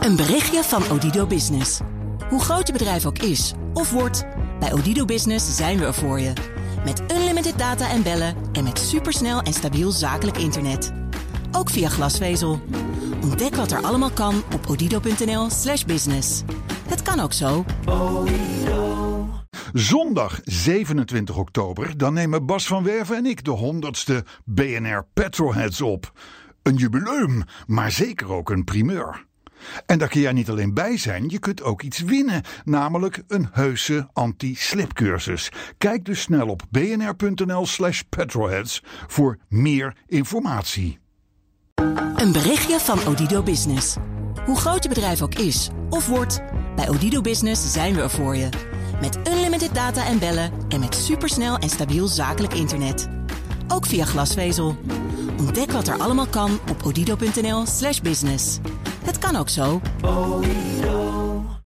Een berichtje van Odido Business. Hoe groot je bedrijf ook is of wordt, bij Odido Business zijn we er voor je. Met unlimited data en bellen en met supersnel en stabiel zakelijk internet. Ook via glasvezel. Ontdek wat er allemaal kan op odido.nl/slash business. Het kan ook zo. Zondag 27 oktober, dan nemen Bas van Werven en ik de 100ste BNR Petrolheads op. Een jubileum, maar zeker ook een primeur. En daar kun jij niet alleen bij zijn, je kunt ook iets winnen, namelijk een heuse anti-slipcursus. Kijk dus snel op bnr.nl/slash petrolheads voor meer informatie. Een berichtje van Odido Business. Hoe groot je bedrijf ook is of wordt, bij Odido Business zijn we er voor je. Met unlimited data en bellen en met supersnel en stabiel zakelijk internet. Ook via glasvezel. Ontdek wat er allemaal kan op odido.nl/slash business. Het kan ook zo. Oh,